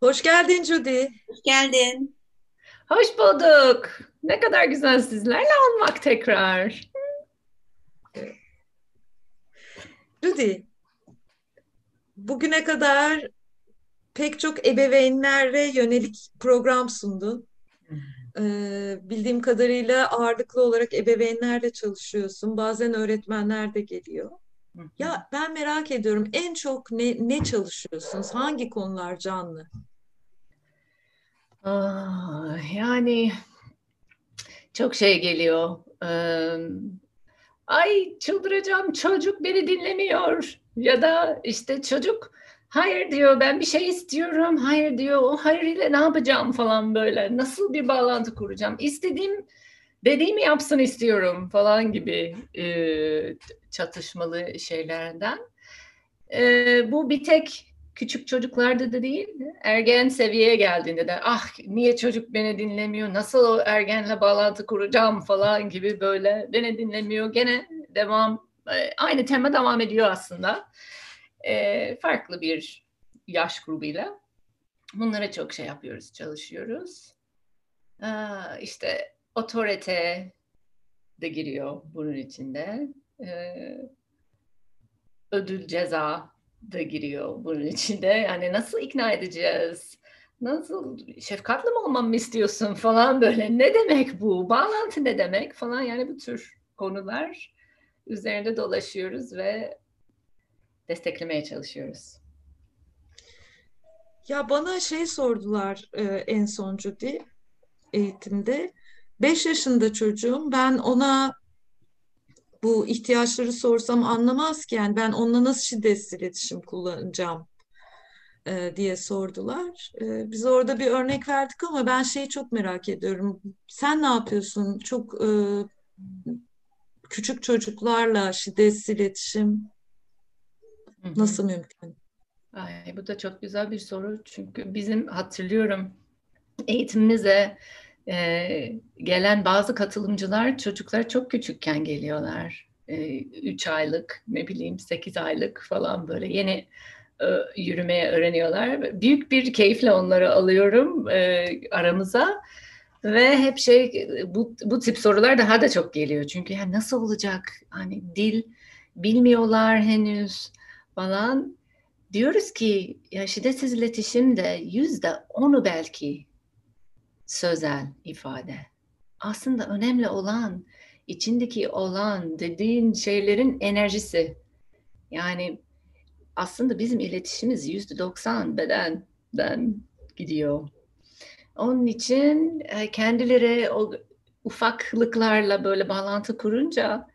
Hoş geldin Judy. Hoş geldin. Hoş bulduk. Ne kadar güzel sizlerle olmak tekrar. Judy, bugüne kadar pek çok ebeveynlere yönelik program sundun. Ee, bildiğim kadarıyla ağırlıklı olarak ebeveynlerle çalışıyorsun. Bazen öğretmenler de geliyor. Ya ben merak ediyorum en çok ne, ne çalışıyorsunuz? Hangi konular canlı? Ah, yani çok şey geliyor. Ay çıldıracağım çocuk beni dinlemiyor. Ya da işte çocuk hayır diyor ben bir şey istiyorum. Hayır diyor o hayır ile ne yapacağım falan böyle. Nasıl bir bağlantı kuracağım? İstediğim dediğimi yapsın istiyorum falan gibi çatışmalı şeylerden. Bu bir tek küçük çocuklarda da değil, ergen seviyeye geldiğinde de ah niye çocuk beni dinlemiyor, nasıl o ergenle bağlantı kuracağım falan gibi böyle beni dinlemiyor. Gene devam, e, aynı tema devam ediyor aslında. E, farklı bir yaş grubuyla. Bunlara çok şey yapıyoruz, çalışıyoruz. Aa, işte otorite de giriyor bunun içinde. Ee, ödül ceza da giriyor bunun içinde. Yani nasıl ikna edeceğiz? Nasıl şefkatli mi olmamı istiyorsun falan böyle. Ne demek bu? Bağlantı ne demek falan yani bu tür konular üzerinde dolaşıyoruz ve desteklemeye çalışıyoruz. Ya bana şey sordular e, en son Judy eğitimde. 5 yaşında çocuğum ben ona bu ihtiyaçları sorsam anlamaz ki yani ben onunla nasıl şiddetsiz iletişim kullanacağım e, diye sordular. E, biz orada bir örnek verdik ama ben şeyi çok merak ediyorum. Sen ne yapıyorsun? Çok e, küçük çocuklarla şiddetsiz iletişim nasıl mümkün? Ay, bu da çok güzel bir soru çünkü bizim hatırlıyorum eğitimimize e, gelen bazı katılımcılar çocuklar çok küçükken geliyorlar. E, üç aylık ne bileyim sekiz aylık falan böyle yeni e, yürümeye öğreniyorlar. Büyük bir keyifle onları alıyorum e, aramıza. Ve hep şey bu, bu tip sorular daha da çok geliyor. Çünkü yani nasıl olacak? Hani dil bilmiyorlar henüz falan. Diyoruz ki ya şiddetsiz iletişim de yüzde onu belki sözel ifade. Aslında önemli olan içindeki olan dediğin şeylerin enerjisi. Yani aslında bizim iletişimimiz yüzde doksan bedenden gidiyor. Onun için e, kendileri o ufaklıklarla böyle bağlantı kurunca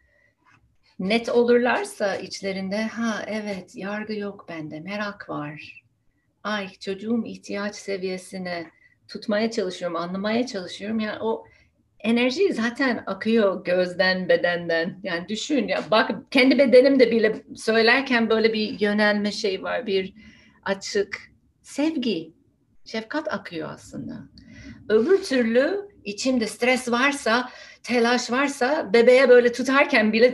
net olurlarsa içlerinde ha evet yargı yok bende merak var. Ay çocuğum ihtiyaç seviyesine tutmaya çalışıyorum, anlamaya çalışıyorum. Yani o enerji zaten akıyor gözden, bedenden. Yani düşün ya bak kendi bedenimde bile söylerken böyle bir yönelme şey var, bir açık sevgi, şefkat akıyor aslında. Öbür türlü içimde stres varsa, telaş varsa bebeğe böyle tutarken bile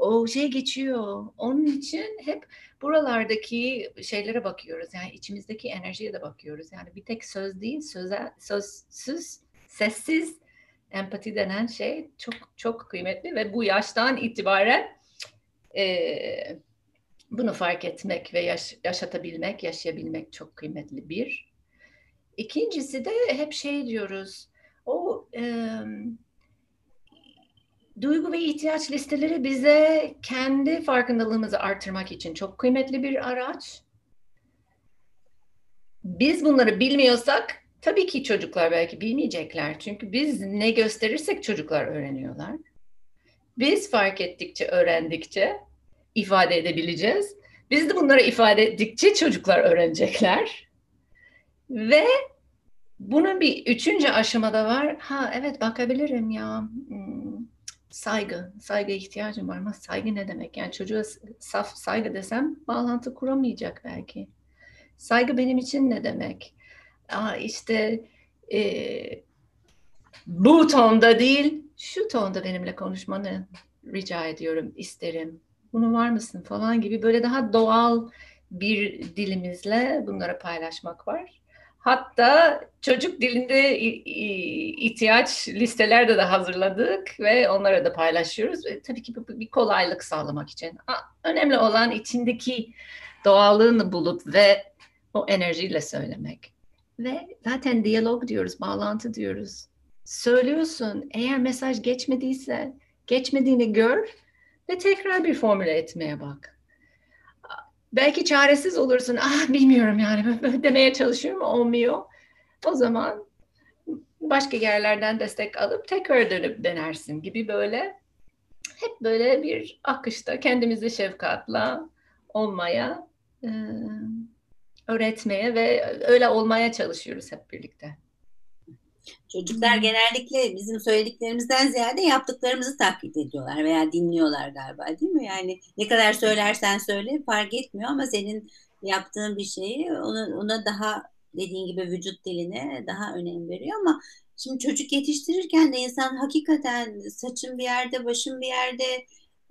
o şey geçiyor. Onun için hep buralardaki şeylere bakıyoruz. Yani içimizdeki enerjiye de bakıyoruz. Yani bir tek söz değil, sözel, sözsüz, sessiz empati denen şey çok çok kıymetli ve bu yaştan itibaren e, bunu fark etmek ve yaş, yaşatabilmek, yaşayabilmek çok kıymetli bir. İkincisi de hep şey diyoruz, o e, duygu ve ihtiyaç listeleri bize kendi farkındalığımızı artırmak için çok kıymetli bir araç. Biz bunları bilmiyorsak tabii ki çocuklar belki bilmeyecekler. Çünkü biz ne gösterirsek çocuklar öğreniyorlar. Biz fark ettikçe, öğrendikçe ifade edebileceğiz. Biz de bunları ifade ettikçe çocuklar öğrenecekler. Ve bunun bir üçüncü aşamada var. Ha evet bakabilirim ya. Hmm, saygı, saygı ihtiyacım var ama saygı ne demek? Yani çocuğa saf saygı desem bağlantı kuramayacak belki. Saygı benim için ne demek? Aa, işte e, bu tonda değil, şu tonda benimle konuşmanı rica ediyorum, isterim. Bunu var mısın falan gibi böyle daha doğal bir dilimizle bunları paylaşmak var. Hatta çocuk dilinde ihtiyaç listelerde de hazırladık ve onlara da paylaşıyoruz. Ve tabii ki bir kolaylık sağlamak için. Önemli olan içindeki doğallığını bulup ve o enerjiyle söylemek. Ve zaten diyalog diyoruz, bağlantı diyoruz. Söylüyorsun, eğer mesaj geçmediyse, geçmediğini gör ve tekrar bir formüle etmeye bak. Belki çaresiz olursun, ah bilmiyorum yani demeye çalışıyorum olmuyor. O zaman başka yerlerden destek alıp tekrar dönüp denersin gibi böyle hep böyle bir akışta kendimizi şefkatle olmaya öğretmeye ve öyle olmaya çalışıyoruz hep birlikte. Çocuklar genellikle bizim söylediklerimizden ziyade yaptıklarımızı taklit ediyorlar veya dinliyorlar galiba değil mi? Yani ne kadar söylersen söyle fark etmiyor ama senin yaptığın bir şeyi ona, ona daha dediğin gibi vücut diline daha önem veriyor ama şimdi çocuk yetiştirirken de insan hakikaten saçın bir yerde, başın bir yerde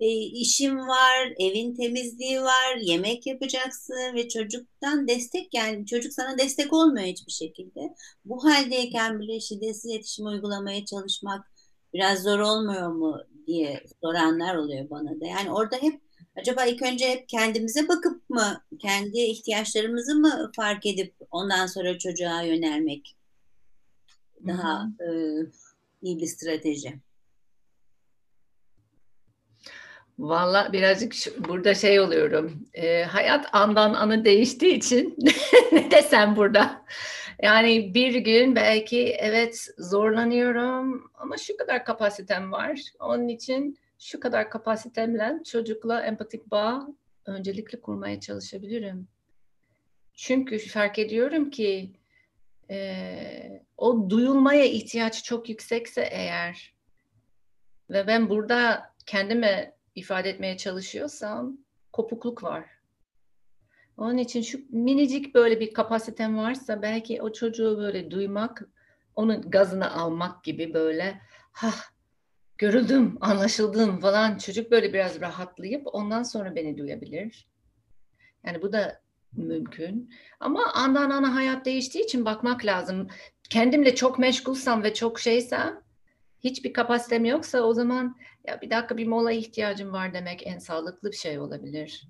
e, işim var, evin temizliği var, yemek yapacaksın ve çocuktan destek yani çocuk sana destek olmuyor hiçbir şekilde. Bu haldeyken bile şiddetsiz iletişim uygulamaya çalışmak biraz zor olmuyor mu diye soranlar oluyor bana da. Yani orada hep acaba ilk önce hep kendimize bakıp mı, kendi ihtiyaçlarımızı mı fark edip ondan sonra çocuğa yönelmek daha e, iyi bir strateji. Valla birazcık şu, burada şey oluyorum. E, hayat andan anı değiştiği için ne desem burada. Yani bir gün belki evet zorlanıyorum ama şu kadar kapasitem var. Onun için şu kadar kapasitemle çocukla empatik bağ öncelikle kurmaya çalışabilirim. Çünkü fark ediyorum ki e, o duyulmaya ihtiyaç çok yüksekse eğer ve ben burada kendime ifade etmeye çalışıyorsam kopukluk var. Onun için şu minicik böyle bir kapasitem varsa belki o çocuğu böyle duymak, onun gazını almak gibi böyle ha görüldüm, anlaşıldım falan çocuk böyle biraz rahatlayıp ondan sonra beni duyabilir. Yani bu da mümkün. Ama andan ana hayat değiştiği için bakmak lazım. Kendimle çok meşgulsam ve çok şeysem hiçbir kapasitem yoksa o zaman ya bir dakika bir mola ihtiyacım var demek en sağlıklı bir şey olabilir.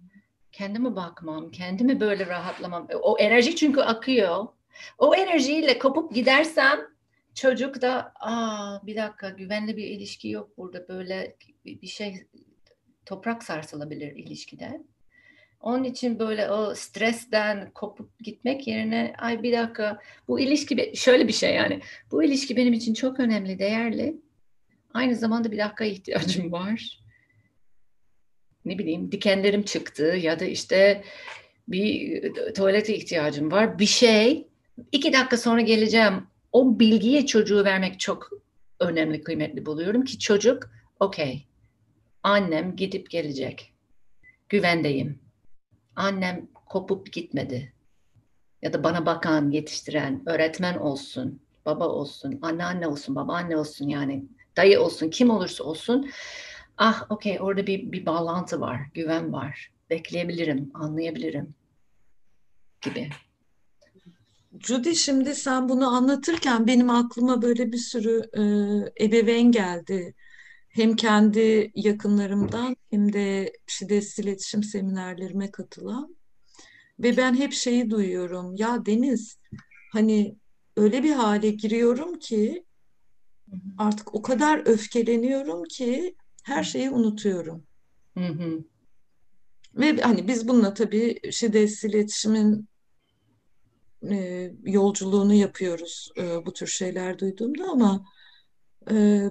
Kendime bakmam, kendimi böyle rahatlamam. O enerji çünkü akıyor. O enerjiyle kopup gidersem çocuk da aa bir dakika güvenli bir ilişki yok burada böyle bir şey toprak sarsılabilir ilişkide. Onun için böyle o stresten kopup gitmek yerine ay bir dakika bu ilişki şöyle bir şey yani bu ilişki benim için çok önemli, değerli. Aynı zamanda bir dakika ihtiyacım var. Ne bileyim dikenlerim çıktı ya da işte bir tuvalete ihtiyacım var. Bir şey iki dakika sonra geleceğim. O bilgiyi çocuğu vermek çok önemli, kıymetli buluyorum ki çocuk okey annem gidip gelecek. Güvendeyim. Annem kopup gitmedi. Ya da bana bakan, yetiştiren, öğretmen olsun, baba olsun, anneanne olsun, babaanne olsun yani dayı olsun, kim olursa olsun. Ah okey orada bir, bir bağlantı var, güven var. Bekleyebilirim, anlayabilirim gibi. Judy şimdi sen bunu anlatırken benim aklıma böyle bir sürü e, ebeveyn geldi. Hem kendi yakınlarımdan hem de şiddetsiz iletişim seminerlerime katılan. Ve ben hep şeyi duyuyorum. Ya Deniz hani öyle bir hale giriyorum ki artık o kadar öfkeleniyorum ki her şeyi unutuyorum. Hı hı. Ve hani biz bununla tabii şiddetsiz iletişimin e, yolculuğunu yapıyoruz e, bu tür şeyler duyduğumda ama e,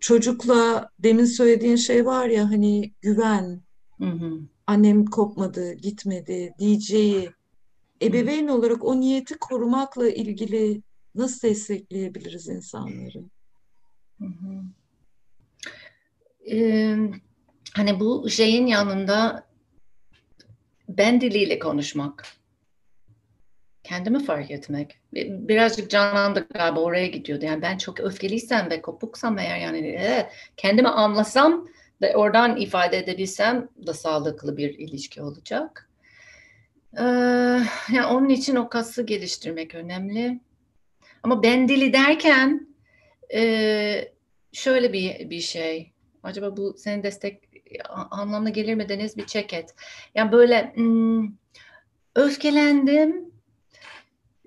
çocukla demin söylediğin şey var ya hani güven, hı hı. annem kopmadı, gitmedi diyeceği ebeveyn olarak o niyeti korumakla ilgili nasıl destekleyebiliriz insanları? Ee, hani bu şeyin yanında ben diliyle konuşmak. Kendimi fark etmek. Birazcık canlandı galiba oraya gidiyordu. Yani ben çok öfkeliysem ve kopuksam eğer yani evet, kendimi anlasam ve oradan ifade edebilsem da sağlıklı bir ilişki olacak. Ee, yani onun için o kası geliştirmek önemli. Ama ben dili derken e, şöyle bir bir şey. Acaba bu senin destek anlamına gelir mi Deniz? Bir check et. Yani böyle hmm, öfkelendim.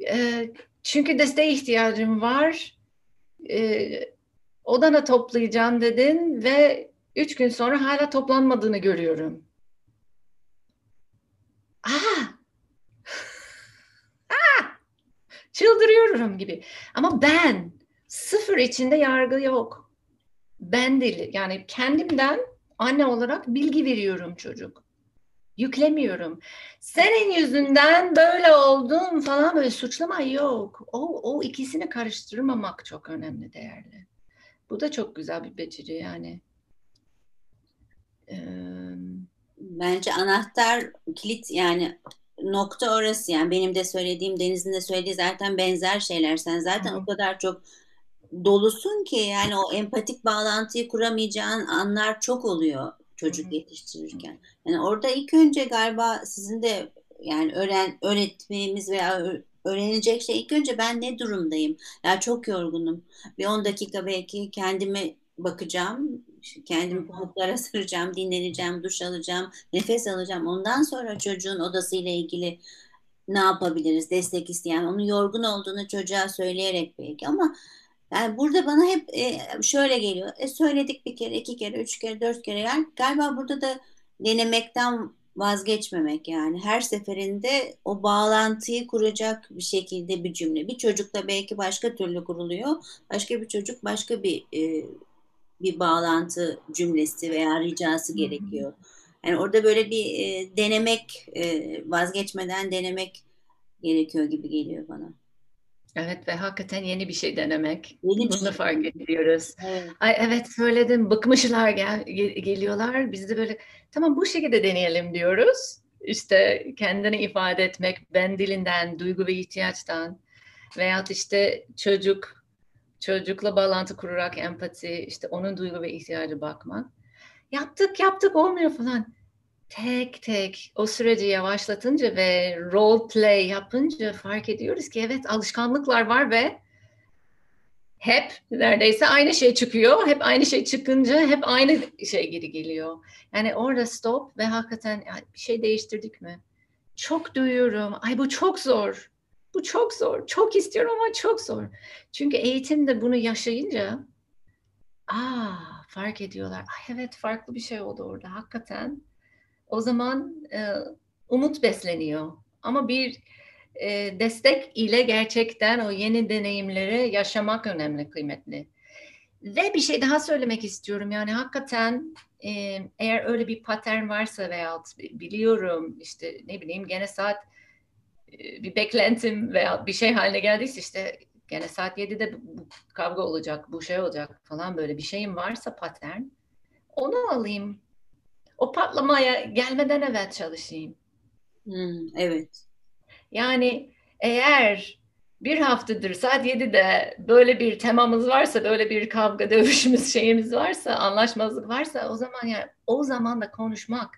E, çünkü desteğe ihtiyacım var. E, odana toplayacağım dedin ve üç gün sonra hala toplanmadığını görüyorum. Aa! Aa! Çıldırıyorum gibi. Ama ben sıfır içinde yargı yok. Ben dili yani kendimden anne olarak bilgi veriyorum çocuk. Yüklemiyorum. Senin yüzünden böyle oldun falan böyle suçlama yok. O, o ikisini karıştırmamak çok önemli, değerli. Bu da çok güzel bir beceri yani. Ee, Bence anahtar kilit yani nokta orası yani benim de söylediğim Deniz'in de söylediği zaten benzer şeyler. Sen zaten Hı. o kadar çok dolusun ki yani o empatik bağlantıyı kuramayacağın anlar çok oluyor çocuk yetiştirirken. Yani orada ilk önce galiba sizin de yani öğren öğretmemiz veya öğrenecek şey ilk önce ben ne durumdayım? Ya yani çok yorgunum. Bir 10 dakika belki kendime bakacağım. Kendimi pamuklara saracağım, dinleneceğim, duş alacağım, nefes alacağım. Ondan sonra çocuğun odasıyla ilgili ne yapabiliriz? Destek isteyen, onun yorgun olduğunu çocuğa söyleyerek belki ama yani burada bana hep e, şöyle geliyor. E, söyledik bir kere, iki kere, üç kere, dört kere. Yani galiba burada da denemekten vazgeçmemek yani. Her seferinde o bağlantıyı kuracak bir şekilde bir cümle. Bir çocukla belki başka türlü kuruluyor. Başka bir çocuk başka bir e, bir bağlantı cümlesi veya ricası gerekiyor. Yani orada böyle bir e, denemek, e, vazgeçmeden denemek gerekiyor gibi geliyor bana. Evet ve hakikaten yeni bir şey denemek. Yeni Bunu şey. fark ediyoruz. Evet. Ay evet söyledim bıkmışlar gel, geliyorlar. Biz de böyle tamam bu şekilde deneyelim diyoruz. İşte kendini ifade etmek ben dilinden, duygu ve ihtiyaçtan veyahut işte çocuk çocukla bağlantı kurarak empati, işte onun duygu ve ihtiyacı bakmak. Yaptık yaptık olmuyor falan tek tek o süreci yavaşlatınca ve role play yapınca fark ediyoruz ki evet alışkanlıklar var ve hep neredeyse aynı şey çıkıyor. Hep aynı şey çıkınca hep aynı şey geri geliyor. Yani orada stop ve hakikaten bir şey değiştirdik mi? Çok duyuyorum. Ay bu çok zor. Bu çok zor. Çok istiyorum ama çok zor. Çünkü eğitimde bunu yaşayınca aa fark ediyorlar. Ay evet farklı bir şey oldu orada. Hakikaten o zaman e, umut besleniyor. Ama bir e, destek ile gerçekten o yeni deneyimleri yaşamak önemli, kıymetli. Ve bir şey daha söylemek istiyorum. Yani hakikaten e, eğer öyle bir patern varsa veya biliyorum işte ne bileyim gene saat e, bir beklentim veya bir şey haline geldiyse işte gene saat 7'de bu kavga olacak, bu şey olacak falan böyle bir şeyim varsa patern onu alayım o patlamaya gelmeden evvel çalışayım. Hmm, evet. Yani eğer bir haftadır saat 7'de böyle bir temamız varsa, böyle bir kavga dövüşümüz şeyimiz varsa, anlaşmazlık varsa o zaman yani o zaman da konuşmak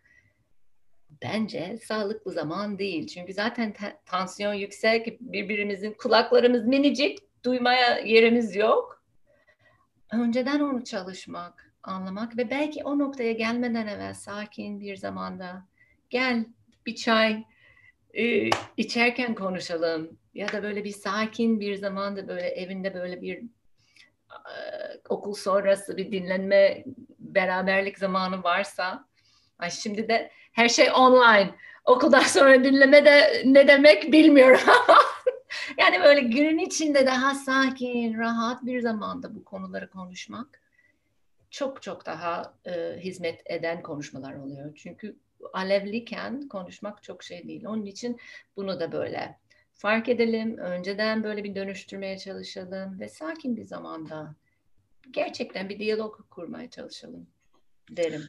bence sağlıklı zaman değil. Çünkü zaten tansiyon yüksek, birbirimizin kulaklarımız minicik, duymaya yerimiz yok. Önceden onu çalışmak anlamak ve belki o noktaya gelmeden evvel sakin bir zamanda gel bir çay e, içerken konuşalım ya da böyle bir sakin bir zamanda böyle evinde böyle bir e, okul sonrası bir dinlenme beraberlik zamanı varsa ay şimdi de her şey online. Okuldan sonra dinleme de ne demek bilmiyorum yani böyle günün içinde daha sakin rahat bir zamanda bu konuları konuşmak çok çok daha e, hizmet eden konuşmalar oluyor. Çünkü alevliyken konuşmak çok şey değil. Onun için bunu da böyle fark edelim. Önceden böyle bir dönüştürmeye çalışalım ve sakin bir zamanda gerçekten bir diyalog kurmaya çalışalım derim.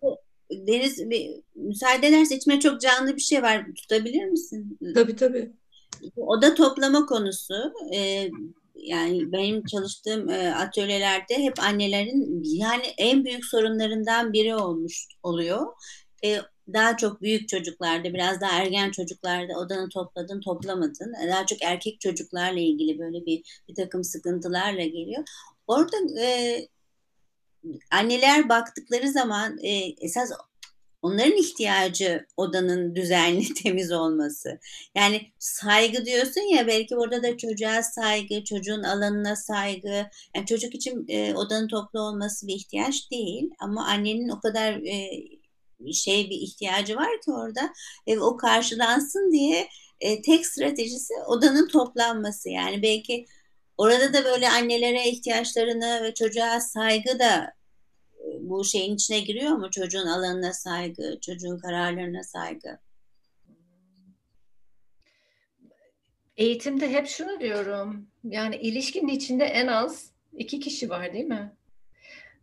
Deniz bir, müsaade ederse içime çok canlı bir şey var. Tutabilir misin? Tabii tabii. Oda toplama konusu. E, yani benim çalıştığım e, atölyelerde hep annelerin yani en büyük sorunlarından biri olmuş oluyor. E, daha çok büyük çocuklarda, biraz daha ergen çocuklarda odanı topladın, toplamadın. Daha çok erkek çocuklarla ilgili böyle bir bir takım sıkıntılarla geliyor. Orada e, anneler baktıkları zaman e, esas onların ihtiyacı odanın düzenli, temiz olması. Yani saygı diyorsun ya belki orada da çocuğa saygı, çocuğun alanına saygı. Yani çocuk için e, odanın toplu olması bir ihtiyaç değil ama annenin o kadar e, şey bir ihtiyacı var ki orada e, o karşılansın diye e, tek stratejisi odanın toplanması. Yani belki orada da böyle annelere ihtiyaçlarını ve çocuğa saygı da bu şeyin içine giriyor mu? Çocuğun alanına saygı, çocuğun kararlarına saygı. Eğitimde hep şunu diyorum. Yani ilişkinin içinde en az iki kişi var değil mi?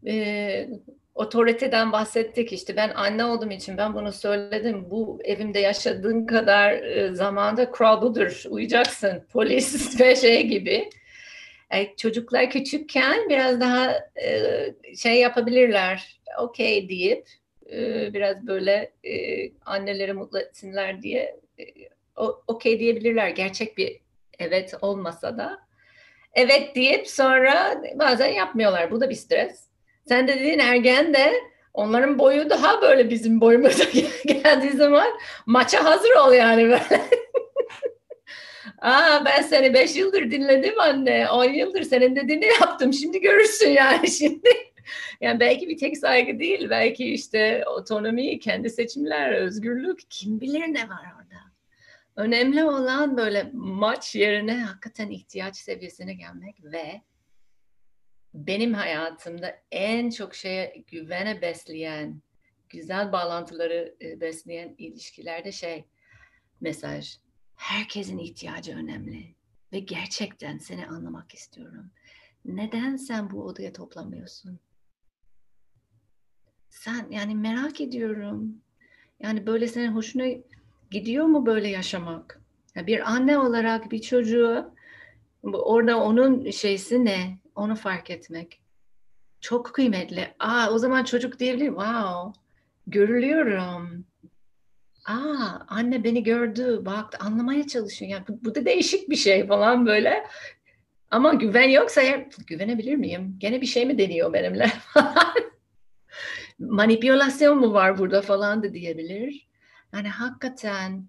Ee, otoriteden bahsettik işte ben anne olduğum için ben bunu söyledim. Bu evimde yaşadığın kadar e, zamanda kural budur. Uyacaksın polis ve şey gibi. Yani çocuklar küçükken biraz daha e, şey yapabilirler, okey deyip e, biraz böyle e, anneleri mutlu etsinler diye e, okey diyebilirler. Gerçek bir evet olmasa da. Evet deyip sonra bazen yapmıyorlar. Bu da bir stres. Sen de dediğin ergen de onların boyu daha böyle bizim boyumuza geldiği zaman maça hazır ol yani böyle. Aa ben seni beş yıldır dinledim anne. On yıldır senin dediğini yaptım. Şimdi görürsün yani şimdi. Yani belki bir tek saygı değil. Belki işte otonomi, kendi seçimler, özgürlük. Kim bilir ne var orada. Önemli olan böyle maç yerine hakikaten ihtiyaç seviyesine gelmek ve benim hayatımda en çok şeye güvene besleyen, güzel bağlantıları e, besleyen ilişkilerde şey mesaj Herkesin ihtiyacı önemli ve gerçekten seni anlamak istiyorum. Neden sen bu odaya toplamıyorsun? Sen yani merak ediyorum. Yani böyle senin hoşuna gidiyor mu böyle yaşamak? Ya bir anne olarak bir çocuğu orada onun şeysi ne? Onu fark etmek. Çok kıymetli. Aa o zaman çocuk diyebilir. Wow. Görülüyorum aa anne beni gördü, baktı, anlamaya çalışıyor. Yani bu, bu da değişik bir şey falan böyle. Ama güven yoksa ya, güvenebilir miyim? Gene bir şey mi deniyor benimle Manipülasyon mu var burada falan da diyebilir. Yani hakikaten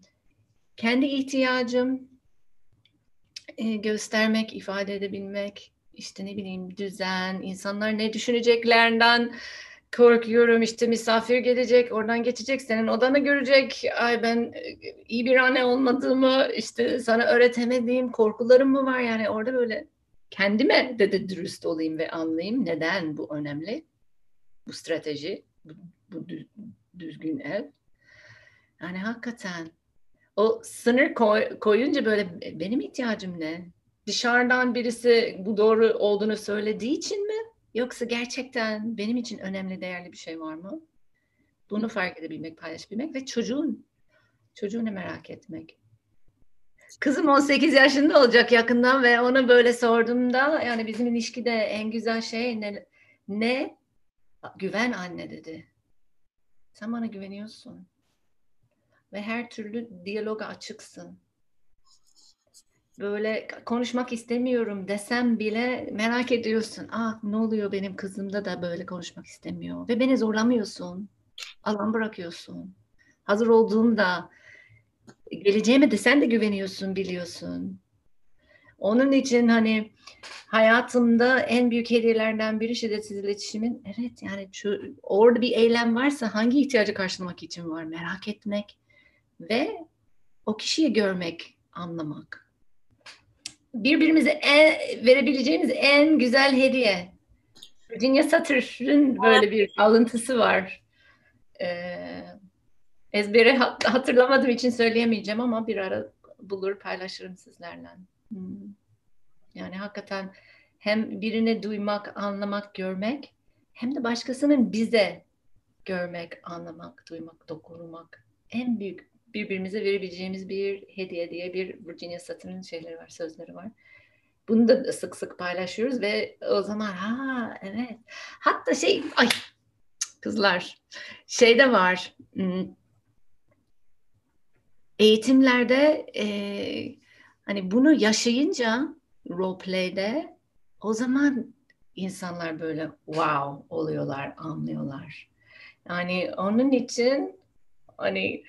kendi ihtiyacım e, göstermek, ifade edebilmek, işte ne bileyim düzen, insanlar ne düşüneceklerinden korkuyorum işte misafir gelecek oradan geçecek senin odanı görecek. Ay ben e, iyi bir anne olmadığımı işte sana öğretemediğim korkularım mı var? Yani orada böyle kendime de, de dürüst olayım ve anlayayım neden bu önemli. Bu strateji bu, bu düzgün ev. Yani hakikaten o sınır koy, koyunca böyle benim ihtiyacım ne? Dışarıdan birisi bu doğru olduğunu söylediği için mi Yoksa gerçekten benim için önemli, değerli bir şey var mı? Bunu fark edebilmek, paylaşabilmek ve çocuğun, çocuğunu merak etmek. Kızım 18 yaşında olacak yakından ve ona böyle sorduğumda yani bizim ilişkide en güzel şey ne? Ne? Güven anne dedi. Sen bana güveniyorsun. Ve her türlü diyaloga açıksın böyle konuşmak istemiyorum desem bile merak ediyorsun. Ah ne oluyor benim kızımda da böyle konuşmak istemiyor. Ve beni zorlamıyorsun. Alan bırakıyorsun. Hazır olduğumda geleceğime de sen de güveniyorsun biliyorsun. Onun için hani hayatımda en büyük hediyelerden biri şiddetsiz iletişimin evet yani şu, orada bir eylem varsa hangi ihtiyacı karşılamak için var merak etmek ve o kişiyi görmek, anlamak birbirimize en, verebileceğimiz en güzel hediye. Virginia Satter'ın böyle bir alıntısı var. Ee, ezbere hatırlamadığım için söyleyemeyeceğim ama bir ara bulur paylaşırım sizlerle. Hmm. Yani hakikaten hem birini duymak, anlamak, görmek hem de başkasının bize görmek, anlamak, duymak, dokunmak en büyük birbirimize verebileceğimiz bir hediye diye bir Virginia Satır'ın şeyleri var, sözleri var. Bunu da sık sık paylaşıyoruz ve o zaman ha evet. Hatta şey ay kızlar şeyde var. Hmm, eğitimlerde e, hani bunu yaşayınca role play'de o zaman insanlar böyle wow oluyorlar, anlıyorlar. Yani onun için hani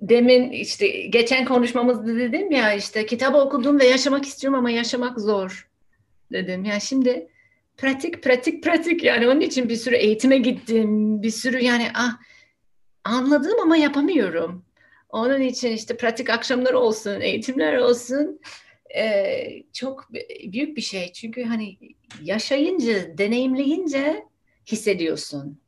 demin işte geçen konuşmamızda dedim ya işte kitap okudum ve yaşamak istiyorum ama yaşamak zor dedim. Yani şimdi pratik pratik pratik yani onun için bir sürü eğitime gittim. Bir sürü yani ah anladım ama yapamıyorum. Onun için işte pratik akşamları olsun, eğitimler olsun e, çok büyük bir şey. Çünkü hani yaşayınca, deneyimleyince hissediyorsun.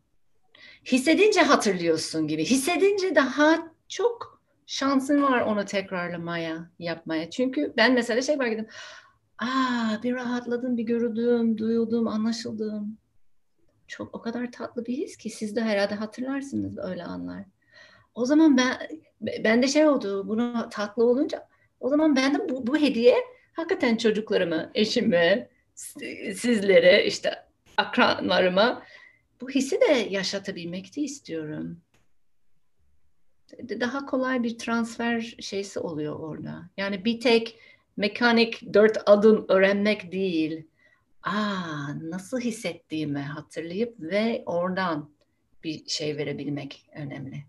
Hissedince hatırlıyorsun gibi. Hissedince daha çok şansın var onu tekrarlamaya, yapmaya. Çünkü ben mesela şey fark ettim. Aa, bir rahatladım, bir görüldüm, duyuldum, anlaşıldım. Çok o kadar tatlı bir his ki siz de herhalde hatırlarsınız öyle anlar. O zaman ben ben de şey oldu, bunu tatlı olunca o zaman ben de bu, bu hediye hakikaten çocuklarımı, eşimi, sizlere, işte akranlarıma bu hissi de yaşatabilmek de istiyorum. Daha kolay bir transfer şeysi oluyor orada. Yani bir tek mekanik dört adım öğrenmek değil. Aa, nasıl hissettiğimi hatırlayıp ve oradan bir şey verebilmek önemli.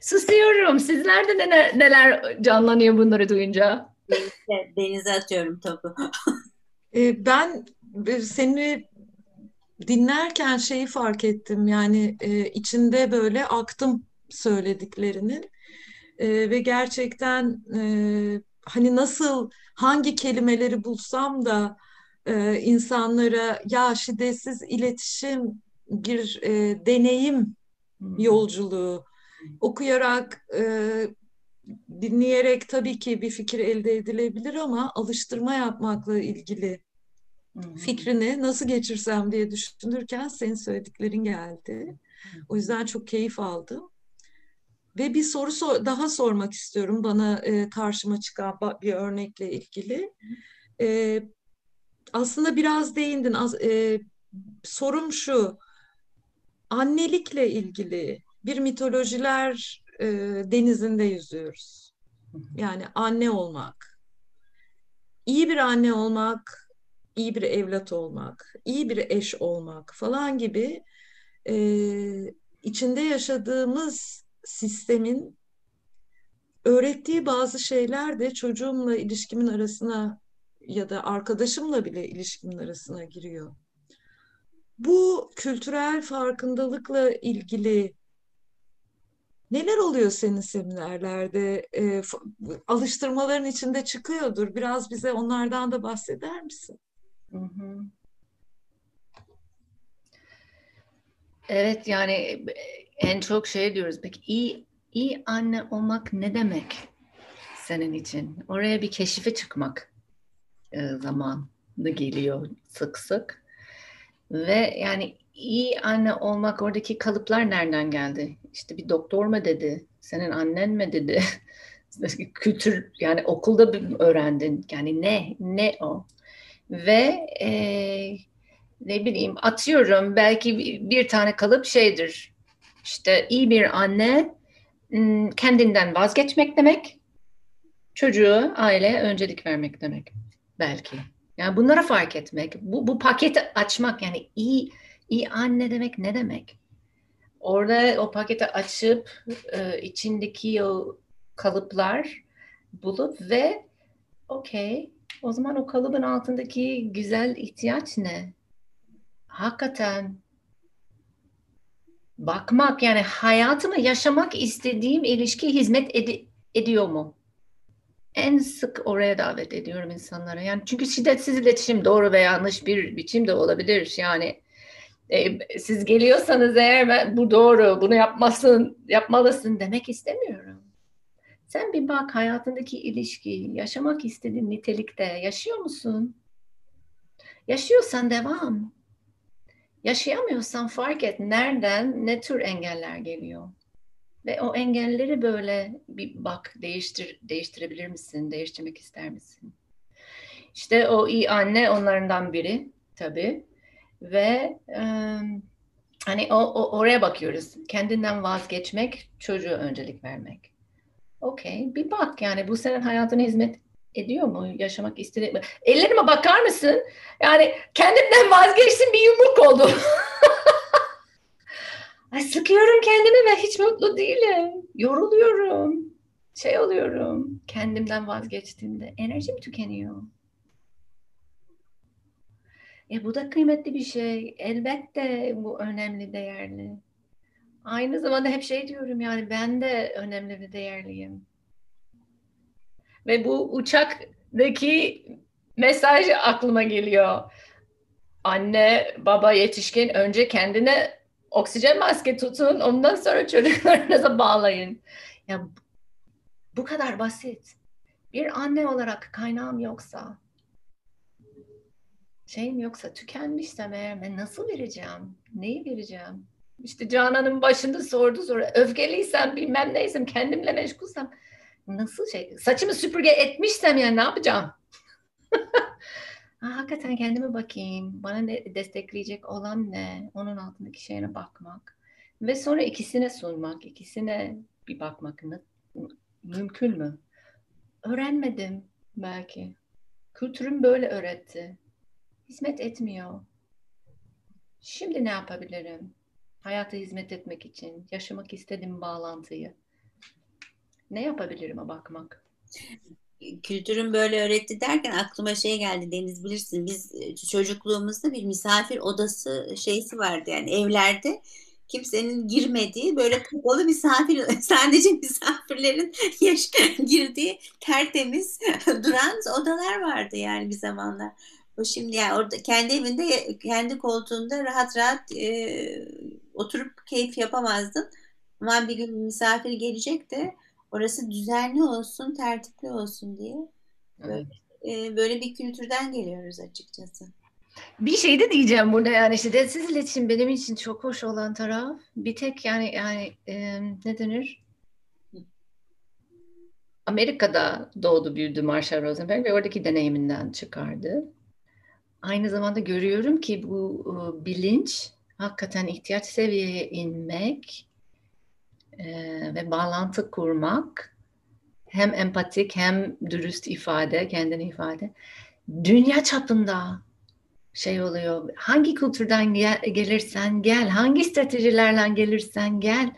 Susuyorum. Sizlerde neler, neler canlanıyor bunları duyunca? Denize, denize atıyorum topu. E, ben seni dinlerken şeyi fark ettim. Yani e, içinde böyle aktım söylediklerinin. E, ve gerçekten e, hani nasıl hangi kelimeleri bulsam da e, insanlara ya şiddetsiz iletişim bir e, deneyim yolculuğu okuyarak e, dinleyerek tabii ki bir fikir elde edilebilir ama alıştırma yapmakla ilgili fikrini nasıl geçirsem diye düşünürken senin söylediklerin geldi. O yüzden çok keyif aldım. Ve bir soru sor daha sormak istiyorum bana e, karşıma çıkan bir örnekle ilgili. E, aslında biraz değindin. Az, e, sorum şu, annelikle ilgili bir mitolojiler e, denizinde yüzüyoruz. Yani anne olmak, iyi bir anne olmak, iyi bir evlat olmak, iyi bir eş olmak falan gibi e, içinde yaşadığımız sistemin öğrettiği bazı şeyler de çocuğumla ilişkimin arasına ya da arkadaşımla bile ilişkimin arasına giriyor. Bu kültürel farkındalıkla ilgili neler oluyor senin seminerlerde? E, alıştırmaların içinde çıkıyordur. Biraz bize onlardan da bahseder misin? Evet yani en çok şey diyoruz. Peki iyi iyi anne olmak ne demek senin için? Oraya bir keşife çıkmak e, zamanı geliyor sık sık. Ve yani iyi anne olmak oradaki kalıplar nereden geldi? İşte bir doktor mu dedi? Senin annen mi dedi? Kültür yani okulda öğrendin. Yani ne? Ne o? Ve e, ne bileyim atıyorum belki bir tane kalıp şeydir. İşte iyi bir anne kendinden vazgeçmek demek. Çocuğu, aile öncelik vermek demek. Belki. Yani bunları fark etmek, bu, bu paketi açmak yani iyi iyi anne demek ne demek? Orada o paketi açıp e, içindeki o kalıplar bulup ve okey o zaman o kalıbın altındaki güzel ihtiyaç ne? Hakikaten bakmak yani hayatımı yaşamak istediğim ilişki hizmet ed- ediyor mu? En sık oraya davet ediyorum insanlara. Yani çünkü şiddetsiz iletişim doğru veya yanlış bir biçimde olabilir. Yani e, siz geliyorsanız eğer ben, bu doğru, bunu yapmasın, yapmalısın demek istemiyorum. Sen bir bak hayatındaki ilişki, yaşamak istediğin nitelikte yaşıyor musun? Yaşıyorsan devam. Yaşayamıyorsan fark et nereden, ne tür engeller geliyor. Ve o engelleri böyle bir bak değiştir değiştirebilir misin? Değiştirmek ister misin? İşte o iyi anne onlardan biri tabii. Ve e, hani o, o oraya bakıyoruz. Kendinden vazgeçmek, çocuğu öncelik vermek. Okey. Bir bak yani bu senin hayatına hizmet ediyor mu? Yaşamak istediğin mi? Ellerime bakar mısın? Yani kendimden vazgeçtim bir yumruk oldu. Ay, sıkıyorum kendimi ve hiç mutlu değilim. Yoruluyorum. Şey oluyorum. Kendimden vazgeçtiğimde enerjim tükeniyor. E bu da kıymetli bir şey. Elbette bu önemli, değerli. Aynı zamanda hep şey diyorum yani ben de önemli ve değerliyim. Ve bu uçaktaki mesaj aklıma geliyor. Anne, baba, yetişkin önce kendine oksijen maske tutun, ondan sonra çocuklarınıza bağlayın. Ya bu kadar basit. Bir anne olarak kaynağım yoksa, şeyim yoksa, tükenmişsem eğer ben nasıl vereceğim? Neyi vereceğim? İşte Canan'ın başında sordu soru. Öfkeliysem, bilmem neysem, kendimle meşgulsem nasıl şey, saçımı süpürge etmişsem yani ne yapacağım? ha, hakikaten kendime bakayım. Bana ne destekleyecek olan ne? Onun altındaki şeyine bakmak. Ve sonra ikisine sunmak, ikisine bir bakmak mümkün mü? Öğrenmedim belki. Kültürüm böyle öğretti. Hizmet etmiyor. Şimdi ne yapabilirim? Hayata hizmet etmek için, yaşamak istediğim bağlantıyı. Ne yapabilirim bakmak? Kültürün böyle öğretti derken aklıma şey geldi Deniz bilirsin biz e, çocukluğumuzda bir misafir odası şeysi vardı yani evlerde kimsenin girmediği böyle kapalı misafir sadece misafirlerin yaş, girdiği tertemiz duran odalar vardı yani bir zamanlar. O şimdi yani orada kendi evinde kendi koltuğunda rahat rahat e, oturup keyif yapamazdın. Ama bir gün misafir gelecek de orası düzenli olsun, tertipli olsun diye. Böyle, evet. e, böyle bir kültürden geliyoruz açıkçası. Bir şey de diyeceğim burada yani şiddetsiz iletişim benim için çok hoş olan taraf. Bir tek yani yani e, ne denir? Amerika'da doğdu büyüdü Marshall Rosenberg ve oradaki deneyiminden çıkardı. Aynı zamanda görüyorum ki bu e, bilinç hakikaten ihtiyaç seviyeye inmek e, ve bağlantı kurmak hem empatik hem dürüst ifade, kendini ifade dünya çapında şey oluyor. Hangi kültürden gel, gelirsen gel, hangi stratejilerle gelirsen gel.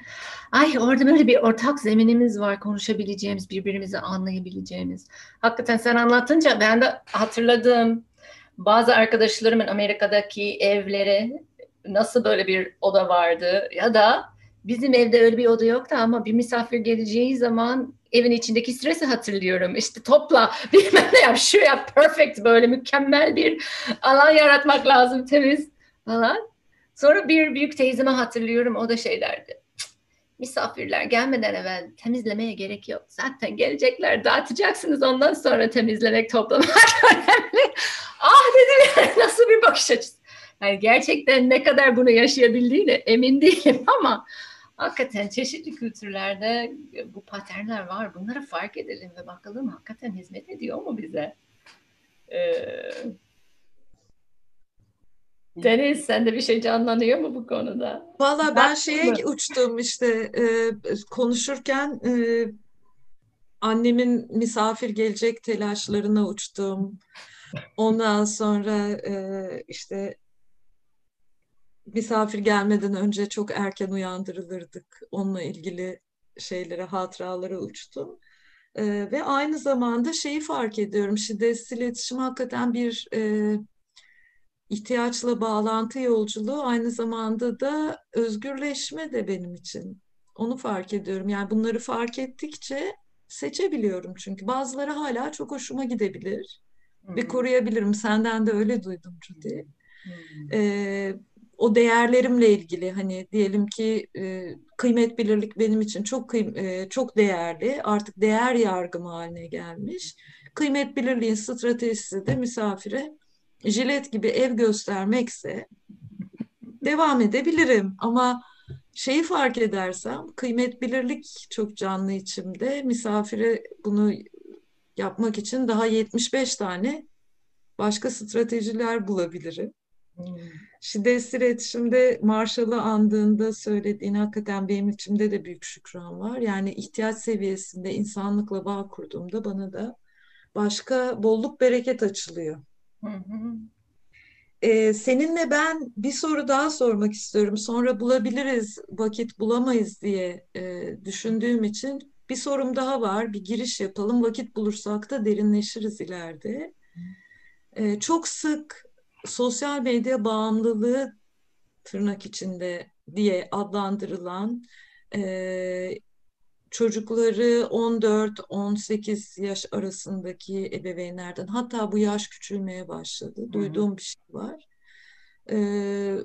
Ay orada böyle bir ortak zeminimiz var konuşabileceğimiz, birbirimizi anlayabileceğimiz. Hakikaten sen anlatınca ben de hatırladım. Bazı arkadaşlarımın Amerika'daki evleri nasıl böyle bir oda vardı ya da bizim evde öyle bir oda yoktu ama bir misafir geleceği zaman evin içindeki stresi hatırlıyorum. İşte topla bilmem ne yap şu yap perfect böyle mükemmel bir alan yaratmak lazım temiz falan. Sonra bir büyük teyzeme hatırlıyorum o da şey derdi. Misafirler gelmeden evvel temizlemeye gerek yok. Zaten gelecekler dağıtacaksınız ondan sonra temizlemek toplamak önemli. ah dedim nasıl bir bakış açısı. Yani gerçekten ne kadar bunu yaşayabildiğine emin değilim ama hakikaten çeşitli kültürlerde bu paternler var. Bunları fark edelim ve bakalım hakikaten hizmet ediyor mu bize? Ee, Deniz sende bir şey canlanıyor mu bu konuda? Valla ben şeye uçtum işte e, konuşurken e, annemin misafir gelecek telaşlarına uçtum. Ondan sonra e, işte misafir gelmeden önce çok erken uyandırılırdık. Onunla ilgili şeylere, hatıralara uçtum. E, ve aynı zamanda şeyi fark ediyorum. Şiddetsiz iletişim hakikaten bir e, ihtiyaçla bağlantı yolculuğu aynı zamanda da özgürleşme de benim için. Onu fark ediyorum. Yani bunları fark ettikçe seçebiliyorum çünkü. Bazıları hala çok hoşuma gidebilir Hı-hı. ve koruyabilirim. Senden de öyle duydum Judy. Ee, o değerlerimle ilgili hani diyelim ki e, kıymet bilirlik benim için çok e, çok değerli. Artık değer yargım haline gelmiş. Kıymet bilirliğin stratejisi de misafire jilet gibi ev göstermekse devam edebilirim ama şeyi fark edersem kıymet bilirlik çok canlı içimde misafire bunu yapmak için daha 75 tane başka stratejiler bulabilirim. Hmm. Şiddetsiz iletişimde Marshall'ı andığında söylediğin hakikaten benim içimde de büyük şükran var. Yani ihtiyaç seviyesinde insanlıkla bağ kurduğumda bana da başka bolluk bereket açılıyor. Hı hı. Ee, seninle ben bir soru daha sormak istiyorum. Sonra bulabiliriz, vakit bulamayız diye e, düşündüğüm için bir sorum daha var. Bir giriş yapalım. Vakit bulursak da derinleşiriz ileride. Ee, çok sık sosyal medya bağımlılığı tırnak içinde diye adlandırılan e, çocukları 14-18 yaş arasındaki ebeveynlerden hatta bu yaş küçülmeye başladı. Hı-hı. Duyduğum bir şey var. Ee,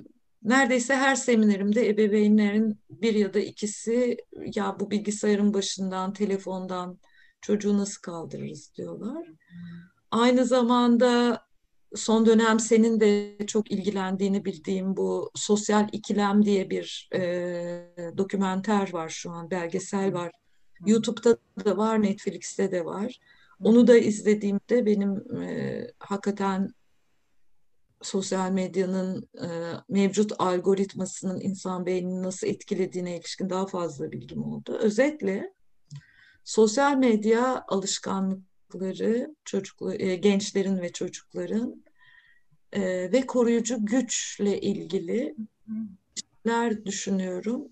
neredeyse her seminerimde ebeveynlerin bir ya da ikisi ya bu bilgisayarın başından, telefondan çocuğu nasıl kaldırırız diyorlar. Aynı zamanda son dönem senin de çok ilgilendiğini bildiğim bu sosyal ikilem diye bir e, dokümenter var şu an, belgesel var. YouTube'da da var, Netflix'te de var. Onu da izlediğimde benim e, hakikaten sosyal medyanın e, mevcut algoritmasının insan beynini nasıl etkilediğine ilişkin daha fazla bilgim oldu. Özetle sosyal medya alışkanlıkları çocuklu, e, gençlerin ve çocukların e, ve koruyucu güçle ilgili şeyler düşünüyorum.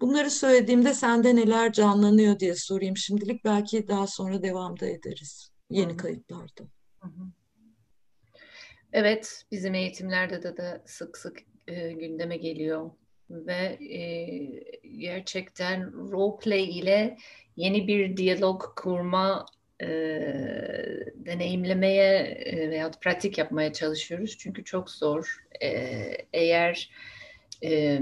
Bunları söylediğimde sende neler canlanıyor diye sorayım şimdilik. Belki daha sonra devamda ederiz yeni kayıtlarda. Evet, bizim eğitimlerde de, de sık sık e, gündeme geliyor ve e, gerçekten role play ile yeni bir diyalog kurma e, deneyimlemeye e, veya pratik yapmaya çalışıyoruz. Çünkü çok zor. E, eğer e,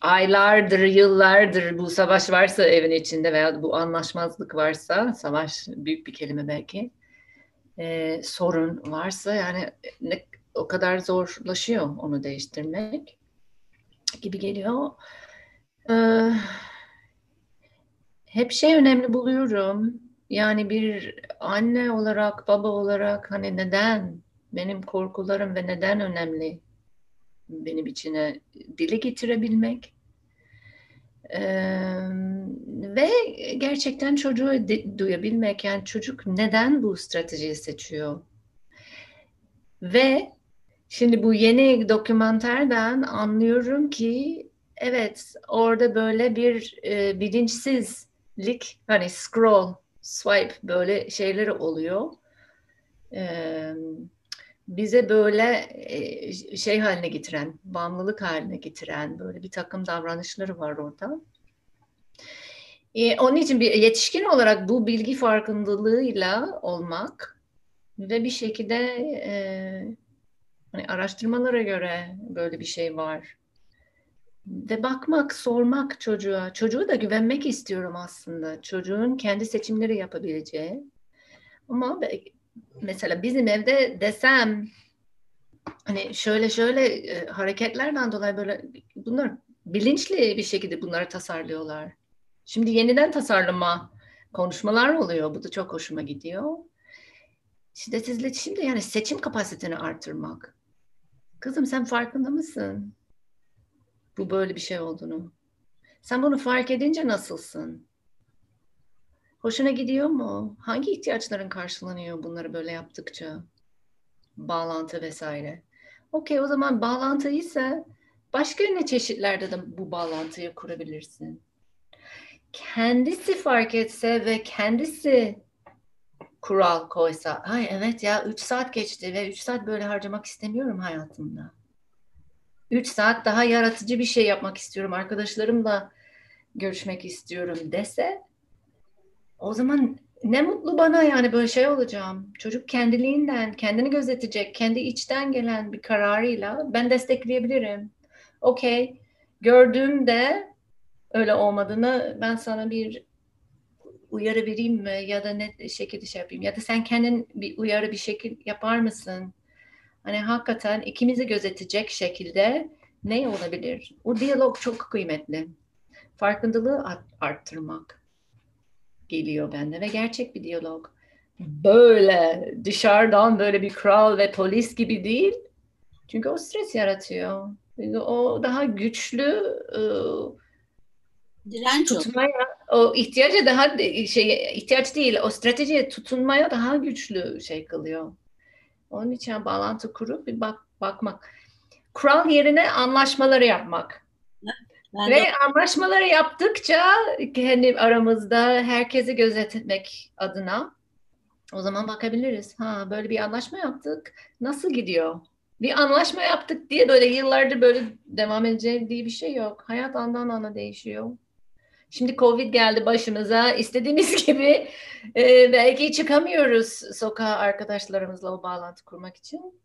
aylardır, yıllardır bu savaş varsa evin içinde veya bu anlaşmazlık varsa, savaş büyük bir kelime belki, e, sorun varsa yani ne, o kadar zorlaşıyor onu değiştirmek gibi geliyor. Ee, hep şey önemli buluyorum. Yani bir anne olarak, baba olarak hani neden benim korkularım ve neden önemli benim içine dile getirebilmek? Ee, ve gerçekten çocuğu duyabilmek. Yani çocuk neden bu stratejiyi seçiyor? Ve şimdi bu yeni dokümanterden anlıyorum ki evet orada böyle bir e, bilinçsizlik hani scroll swipe böyle şeyleri oluyor. Bize böyle şey haline getiren, bağımlılık haline getiren böyle bir takım davranışları var orada. Onun için bir yetişkin olarak bu bilgi farkındalığıyla olmak ve bir şekilde e, hani araştırmalara göre böyle bir şey var. Ve bakmak, sormak çocuğa. Çocuğu da güvenmek istiyorum aslında. Çocuğun kendi seçimleri yapabileceği. Ama mesela bizim evde desem hani şöyle şöyle e, hareketlerden dolayı böyle bunlar bilinçli bir şekilde bunları tasarlıyorlar. Şimdi yeniden tasarlama konuşmalar oluyor. Bu da çok hoşuma gidiyor. Şiddetsiz iletişim de yani seçim kapasiteni artırmak. Kızım sen farkında mısın? Bu böyle bir şey olduğunu. Sen bunu fark edince nasılsın? Hoşuna gidiyor mu? Hangi ihtiyaçların karşılanıyor bunları böyle yaptıkça? Bağlantı vesaire. Okey o zaman bağlantı ise başka ne çeşitlerde de bu bağlantıyı kurabilirsin? Kendisi fark etse ve kendisi kural koysa, ay evet ya 3 saat geçti ve 3 saat böyle harcamak istemiyorum hayatımda. 3 saat daha yaratıcı bir şey yapmak istiyorum, arkadaşlarımla görüşmek istiyorum dese o zaman ne mutlu bana yani böyle şey olacağım. Çocuk kendiliğinden, kendini gözetecek, kendi içten gelen bir kararıyla ben destekleyebilirim. Okey, gördüğümde öyle olmadığını ben sana bir uyarı vereyim mi ya da ne şekilde şey yapayım ya da sen kendin bir uyarı bir şekil yapar mısın? Hani hakikaten ikimizi gözetecek şekilde ne olabilir? O diyalog çok kıymetli. Farkındalığı arttırmak geliyor bende ve gerçek bir diyalog. Böyle dışarıdan böyle bir kral ve polis gibi değil. Çünkü o stres yaratıyor. O daha güçlü e, Direnç tutmaya, o ihtiyacı daha şey ihtiyaç değil, o stratejiye tutunmaya daha güçlü şey kılıyor. Onun için bağlantı kurup bir bak bakmak. Kural yerine anlaşmaları yapmak. Ben Ve de... anlaşmaları yaptıkça kendi aramızda herkesi gözetmek adına o zaman bakabiliriz. Ha böyle bir anlaşma yaptık. Nasıl gidiyor? Bir anlaşma yaptık diye böyle yıllardır böyle devam edeceği diye bir şey yok. Hayat andan ana değişiyor. Şimdi Covid geldi başımıza. İstediğimiz gibi e, belki çıkamıyoruz sokağa arkadaşlarımızla o bağlantı kurmak için.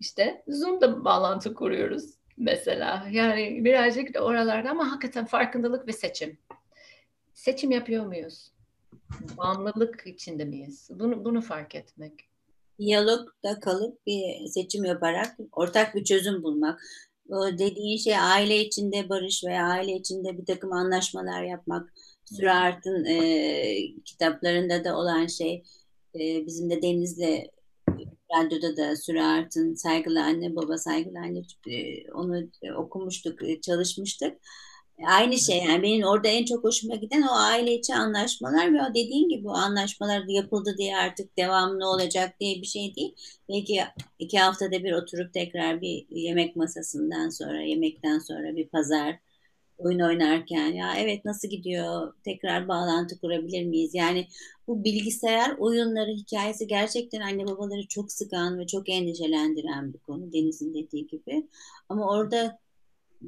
İşte Zoom'da bağlantı kuruyoruz mesela. Yani birazcık da oralarda ama hakikaten farkındalık ve seçim. Seçim yapıyor muyuz? Bağımlılık içinde miyiz? Bunu, bunu fark etmek. Diyalogda kalıp bir seçim yaparak ortak bir çözüm bulmak. Dediğin şey aile içinde barış veya aile içinde bir takım anlaşmalar yapmak. Sürart'ın e, kitaplarında da olan şey e, bizim de Deniz'le radyoda da Sürart'ın Saygılı Anne Baba Saygılı Anne onu okumuştuk, çalışmıştık. Aynı şey yani benim orada en çok hoşuma giden o aile içi anlaşmalar ve o dediğin gibi bu anlaşmalar yapıldı diye artık devamlı olacak diye bir şey değil. Belki iki haftada bir oturup tekrar bir yemek masasından sonra yemekten sonra bir pazar oyun oynarken ya evet nasıl gidiyor tekrar bağlantı kurabilir miyiz? Yani bu bilgisayar oyunları hikayesi gerçekten anne babaları çok sıkan ve çok endişelendiren bir konu Deniz'in dediği gibi. Ama orada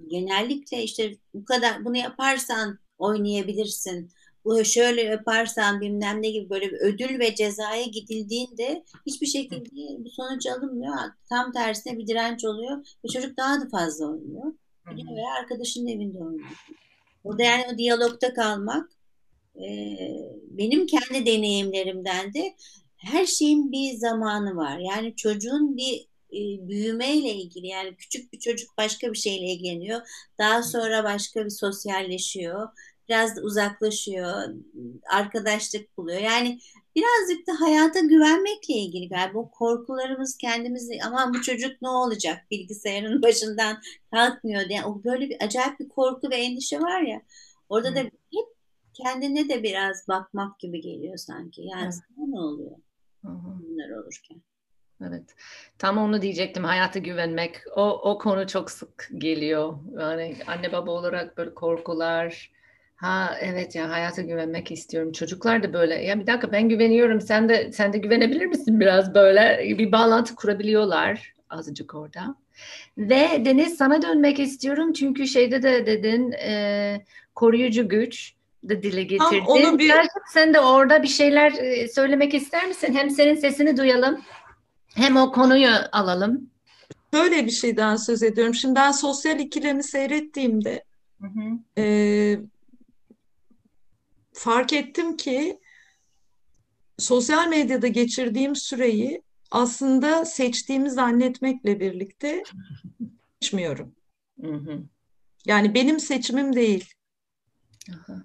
genellikle işte bu kadar bunu yaparsan oynayabilirsin. Bu şöyle yaparsan bilmem ne gibi böyle bir ödül ve cezaya gidildiğinde hiçbir şekilde bir sonuç alınmıyor. Tam tersine bir direnç oluyor ve çocuk daha da fazla oynuyor. Gidiyor arkadaşının evinde oynuyor. Orada yani o diyalogta kalmak e, benim kendi deneyimlerimden de her şeyin bir zamanı var. Yani çocuğun bir e, büyümeyle ilgili yani küçük bir çocuk başka bir şeyle ilgileniyor. Daha sonra başka bir sosyalleşiyor. Biraz da uzaklaşıyor. Arkadaşlık buluyor. Yani birazcık da hayata güvenmekle ilgili galiba. O korkularımız kendimizi aman bu çocuk ne olacak bilgisayarın başından kalkmıyor diye. O böyle bir acayip bir korku ve endişe var ya. Orada da hep kendine de biraz bakmak gibi geliyor sanki. Yani sana ne oluyor? Bunlar olurken. Evet. Tam onu diyecektim. Hayata güvenmek. O, o konu çok sık geliyor. Yani anne baba olarak böyle korkular. Ha evet ya hayata güvenmek istiyorum. Çocuklar da böyle. Ya bir dakika ben güveniyorum. Sen de sen de güvenebilir misin biraz böyle? Bir bağlantı kurabiliyorlar azıcık orada. Ve Deniz sana dönmek istiyorum. Çünkü şeyde de dedin e, koruyucu güç de dile getirdin. Onu bir... Sen de orada bir şeyler söylemek ister misin? Hem senin sesini duyalım. Hem o konuyu alalım. Böyle bir şeyden söz ediyorum. Şimdi ben sosyal ikilemi seyrettiğimde hı hı. E, fark ettim ki sosyal medyada geçirdiğim süreyi aslında seçtiğimi zannetmekle birlikte seçmiyorum. Hı hı. Yani benim seçimim değil. Aha.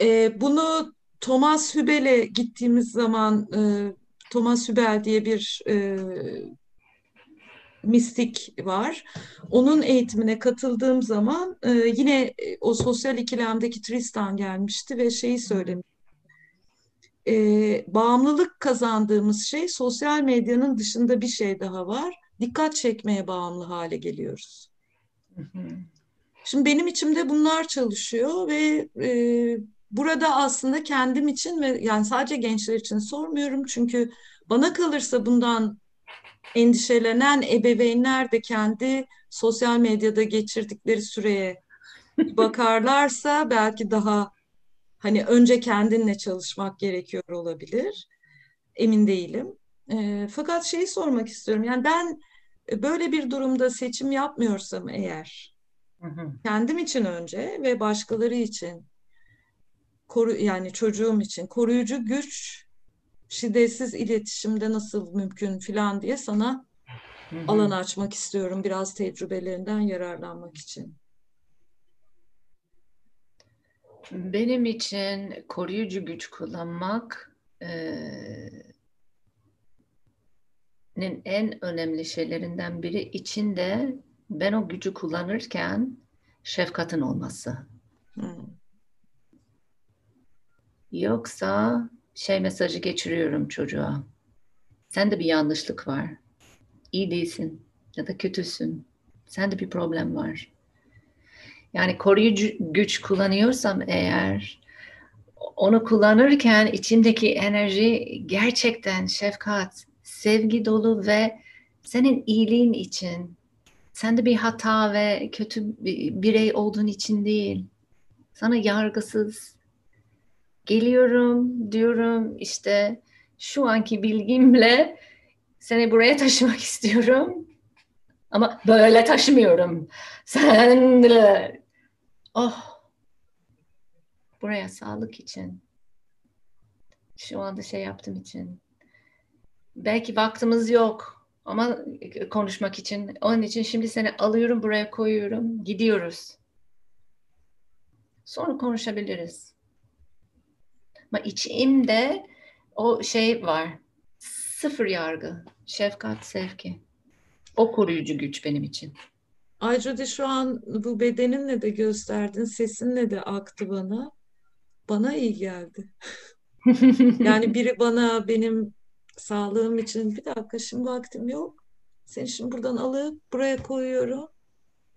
E, bunu Thomas Hübel'e gittiğimiz zaman e, Thomas Hübel diye bir e, mistik var. Onun eğitimine katıldığım zaman e, yine e, o sosyal ikilemdeki Tristan gelmişti ve şeyi söylemiş. E, bağımlılık kazandığımız şey sosyal medyanın dışında bir şey daha var. Dikkat çekmeye bağımlı hale geliyoruz. Şimdi benim içimde bunlar çalışıyor ve e, burada aslında kendim için ve yani sadece gençler için sormuyorum çünkü bana kalırsa bundan endişelenen ebeveynler de kendi sosyal medyada geçirdikleri süreye bakarlarsa belki daha hani önce kendinle çalışmak gerekiyor olabilir. Emin değilim. E, fakat şeyi sormak istiyorum. Yani ben böyle bir durumda seçim yapmıyorsam eğer hı hı. kendim için önce ve başkaları için koru yani çocuğum için koruyucu güç şiddetsiz iletişimde nasıl mümkün filan diye sana Hı-hı. alan açmak istiyorum biraz tecrübelerinden yararlanmak için. Benim için koruyucu güç kullanmak e, en önemli şeylerinden biri içinde ben o gücü kullanırken şefkatin olması. Hmm. Yoksa şey mesajı geçiriyorum çocuğa. Sende bir yanlışlık var. İyi değilsin ya da kötüsün. Sende bir problem var. Yani koruyucu güç kullanıyorsam eğer onu kullanırken içindeki enerji gerçekten şefkat, sevgi dolu ve senin iyiliğin için. Sende bir hata ve kötü bir birey olduğun için değil. Sana yargısız, geliyorum diyorum. İşte şu anki bilgimle seni buraya taşımak istiyorum. Ama böyle taşımıyorum. Sen de oh. Buraya sağlık için. Şu anda şey yaptığım için. Belki vaktimiz yok ama konuşmak için. Onun için şimdi seni alıyorum buraya koyuyorum. Gidiyoruz. Sonra konuşabiliriz ama içimde o şey var. Sıfır yargı, şefkat, sevgi. O koruyucu güç benim için. Ay Judy şu an bu bedeninle de gösterdin, sesinle de aktı bana. Bana iyi geldi. Yani biri bana benim sağlığım için bir dakika şimdi vaktim yok. Seni şimdi buradan alıp buraya koyuyorum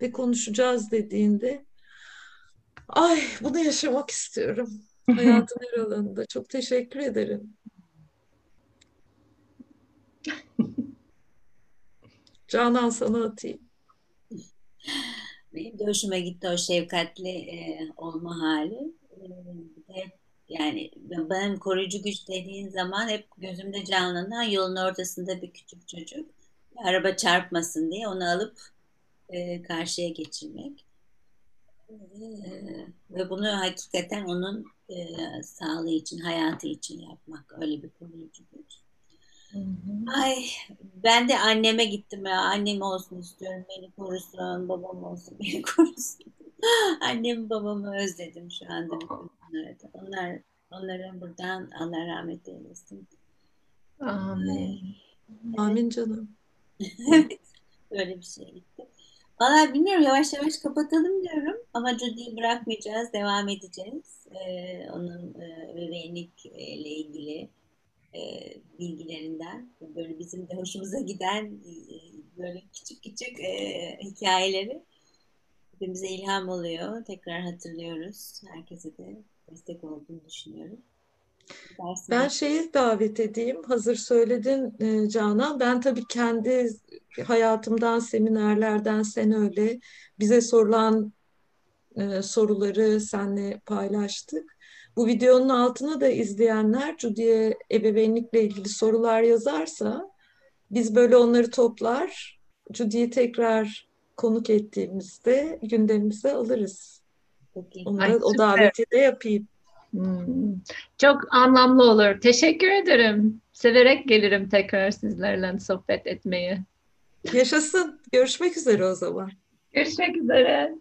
ve konuşacağız dediğinde ay bunu yaşamak istiyorum. Hayatın her alanında. Çok teşekkür ederim. Canan sana atayım. Benim de hoşuma gitti o şefkatli e, olma hali. E, de yani benim koruyucu güç dediğin zaman hep gözümde canlanan yolun ortasında bir küçük çocuk. Araba çarpmasın diye onu alıp e, karşıya geçirmek. Ve bunu hakikaten onun e, sağlığı için, hayatı için yapmak. Öyle bir koruyucu güç. Ay ben de anneme gittim ya. Annem olsun istiyorum. Beni korusun. Babam olsun. Beni korusun. Annem babamı özledim şu anda. Onlarda. Onlar, onlara buradan Allah rahmet eylesin. Amin. Amin canım. evet. Öyle bir şey gitti. Valla bilmiyorum yavaş yavaş kapatalım diyorum ama Judy'yi bırakmayacağız, devam edeceğiz. Ee, onun e, bebeğinlikle ilgili e, bilgilerinden, böyle bizim de hoşumuza giden e, böyle küçük küçük e, hikayeleri hepimize ilham oluyor. Tekrar hatırlıyoruz. Herkese de destek olduğunu düşünüyorum. Ben şeyi davet edeyim. Hazır söyledin e, Canan. Ben tabii kendi hayatımdan, seminerlerden sen öyle bize sorulan e, soruları seninle paylaştık. Bu videonun altına da izleyenler Judy'ye ebeveynlikle ilgili sorular yazarsa biz böyle onları toplar. Judy'yi tekrar konuk ettiğimizde gündemimize alırız. Peki. Onu Ay, o daveti de yapayım. Hmm, Çok anlamlı olur. Teşekkür ederim. Severek gelirim tekrar sizlerle sohbet etmeye. Yaşasın. Görüşmek üzere o zaman. Görüşmek üzere.